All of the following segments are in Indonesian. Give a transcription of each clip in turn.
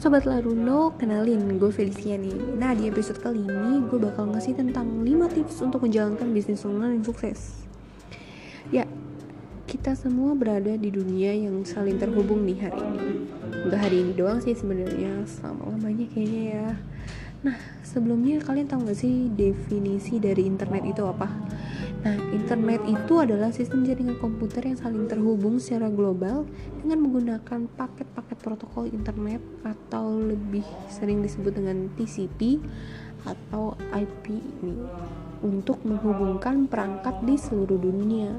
Sobat Laruno, kenalin gue Felicia nih. Nah di episode kali ini gue bakal ngasih tentang 5 tips untuk menjalankan bisnis online yang sukses. Ya, kita semua berada di dunia yang saling terhubung nih hari ini. Gak hari ini doang sih sebenarnya selama-lamanya kayaknya ya. Nah, sebelumnya kalian tahu gak sih definisi dari internet itu apa? Nah, internet itu adalah sistem jaringan komputer yang saling terhubung secara global dengan menggunakan paket-paket protokol internet atau lebih sering disebut dengan TCP atau IP ini untuk menghubungkan perangkat di seluruh dunia.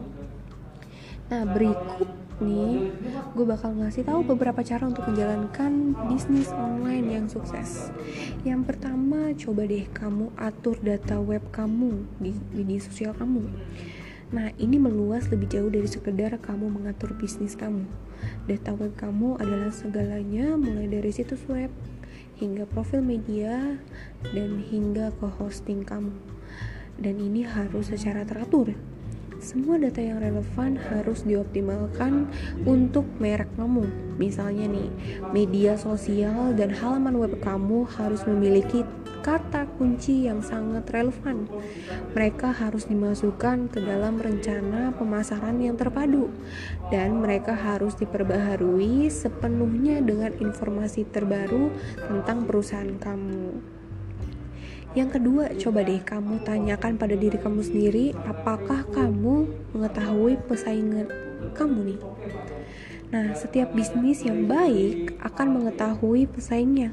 Nah, berikut nih gue bakal ngasih tahu beberapa cara untuk menjalankan bisnis online yang sukses. Yang pertama, coba deh kamu atur data web kamu di media sosial kamu. Nah, ini meluas lebih jauh dari sekedar kamu mengatur bisnis kamu. Data web kamu adalah segalanya, mulai dari situs web hingga profil media dan hingga ke hosting kamu. Dan ini harus secara teratur semua data yang relevan harus dioptimalkan untuk merek kamu. Misalnya nih, media sosial dan halaman web kamu harus memiliki kata kunci yang sangat relevan. Mereka harus dimasukkan ke dalam rencana pemasaran yang terpadu dan mereka harus diperbaharui sepenuhnya dengan informasi terbaru tentang perusahaan kamu. Yang kedua, coba deh kamu tanyakan pada diri kamu sendiri, apakah kamu mengetahui pesaingan kamu nih? Nah, setiap bisnis yang baik akan mengetahui pesaingnya.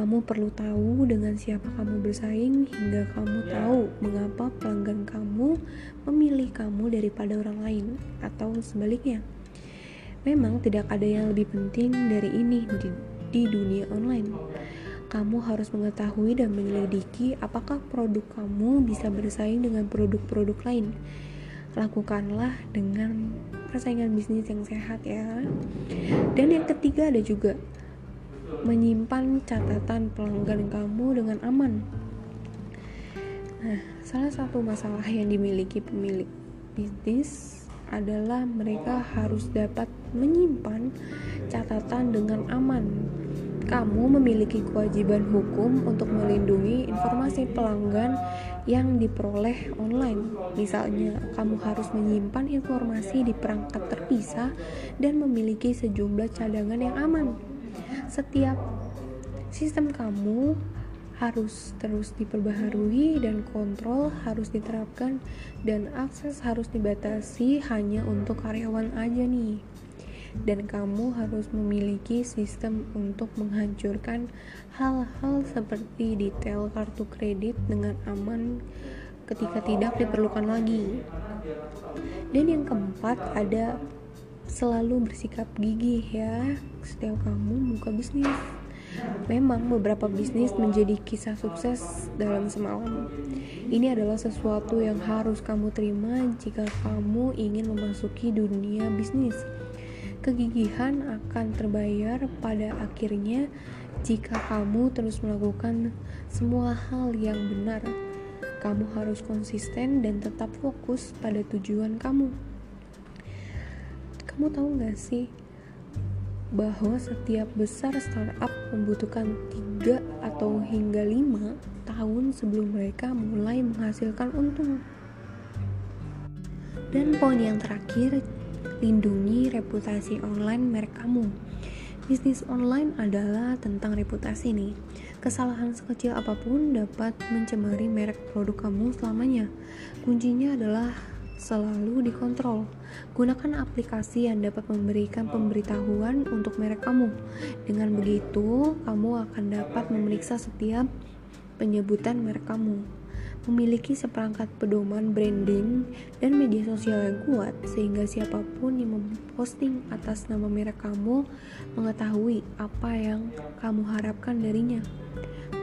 Kamu perlu tahu dengan siapa kamu bersaing hingga kamu tahu mengapa pelanggan kamu memilih kamu daripada orang lain atau sebaliknya. Memang tidak ada yang lebih penting dari ini di, di dunia online kamu harus mengetahui dan menyelidiki apakah produk kamu bisa bersaing dengan produk-produk lain. Lakukanlah dengan persaingan bisnis yang sehat ya. Dan yang ketiga ada juga menyimpan catatan pelanggan kamu dengan aman. Nah, salah satu masalah yang dimiliki pemilik bisnis adalah mereka harus dapat menyimpan catatan dengan aman kamu memiliki kewajiban hukum untuk melindungi informasi pelanggan yang diperoleh online. Misalnya, kamu harus menyimpan informasi di perangkat terpisah dan memiliki sejumlah cadangan yang aman. Setiap sistem kamu harus terus diperbaharui dan kontrol harus diterapkan dan akses harus dibatasi hanya untuk karyawan aja nih dan kamu harus memiliki sistem untuk menghancurkan hal-hal seperti detail kartu kredit dengan aman ketika tidak diperlukan lagi. Dan yang keempat ada selalu bersikap gigih ya setiap kamu buka bisnis. Memang beberapa bisnis menjadi kisah sukses dalam semalam. Ini adalah sesuatu yang harus kamu terima jika kamu ingin memasuki dunia bisnis. Kegigihan akan terbayar pada akhirnya jika kamu terus melakukan semua hal yang benar. Kamu harus konsisten dan tetap fokus pada tujuan kamu. Kamu tahu gak sih bahwa setiap besar startup membutuhkan 3 atau hingga 5 tahun sebelum mereka mulai menghasilkan untung. Dan poin yang terakhir, lindungi reputasi online merek kamu. Bisnis online adalah tentang reputasi nih. Kesalahan sekecil apa pun dapat mencemari merek produk kamu selamanya. Kuncinya adalah selalu dikontrol. Gunakan aplikasi yang dapat memberikan pemberitahuan untuk merek kamu. Dengan begitu, kamu akan dapat memeriksa setiap penyebutan merek kamu memiliki seperangkat pedoman branding dan media sosial yang kuat sehingga siapa pun yang memposting atas nama merek kamu mengetahui apa yang kamu harapkan darinya.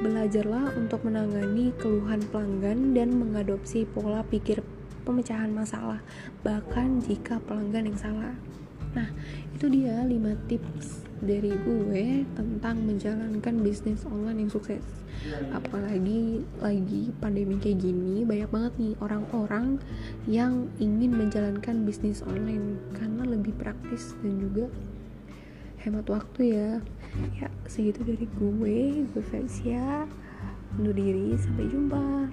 Belajarlah untuk menangani keluhan pelanggan dan mengadopsi pola pikir pemecahan masalah bahkan jika pelanggan yang salah. Nah, itu dia 5 tips dari gue tentang menjalankan bisnis online yang sukses. Apalagi lagi pandemi kayak gini banyak banget nih orang-orang yang ingin menjalankan bisnis online karena lebih praktis dan juga hemat waktu ya. Ya segitu dari gue. Gue Felicia undur diri. Sampai jumpa